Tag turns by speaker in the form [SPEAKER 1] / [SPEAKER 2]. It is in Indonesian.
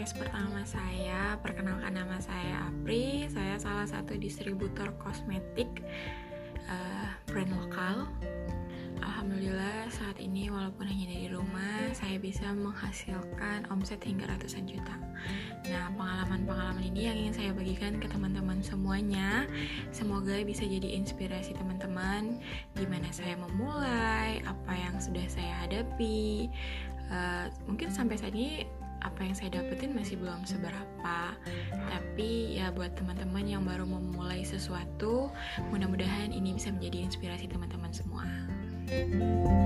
[SPEAKER 1] podcast pertama saya. Perkenalkan nama saya Apri. Saya salah satu distributor kosmetik uh, brand lokal. Alhamdulillah saat ini walaupun hanya dari rumah saya bisa menghasilkan omset hingga ratusan juta. Nah pengalaman-pengalaman ini yang ingin saya bagikan ke teman-teman semuanya. Semoga bisa jadi inspirasi teman-teman gimana saya memulai, apa yang sudah saya hadapi. Uh, mungkin sampai saat ini apa yang saya dapetin masih belum seberapa. Tapi ya buat teman-teman yang baru memulai sesuatu mudah-mudahan ini bisa menjadi inspirasi teman-teman semua. thank you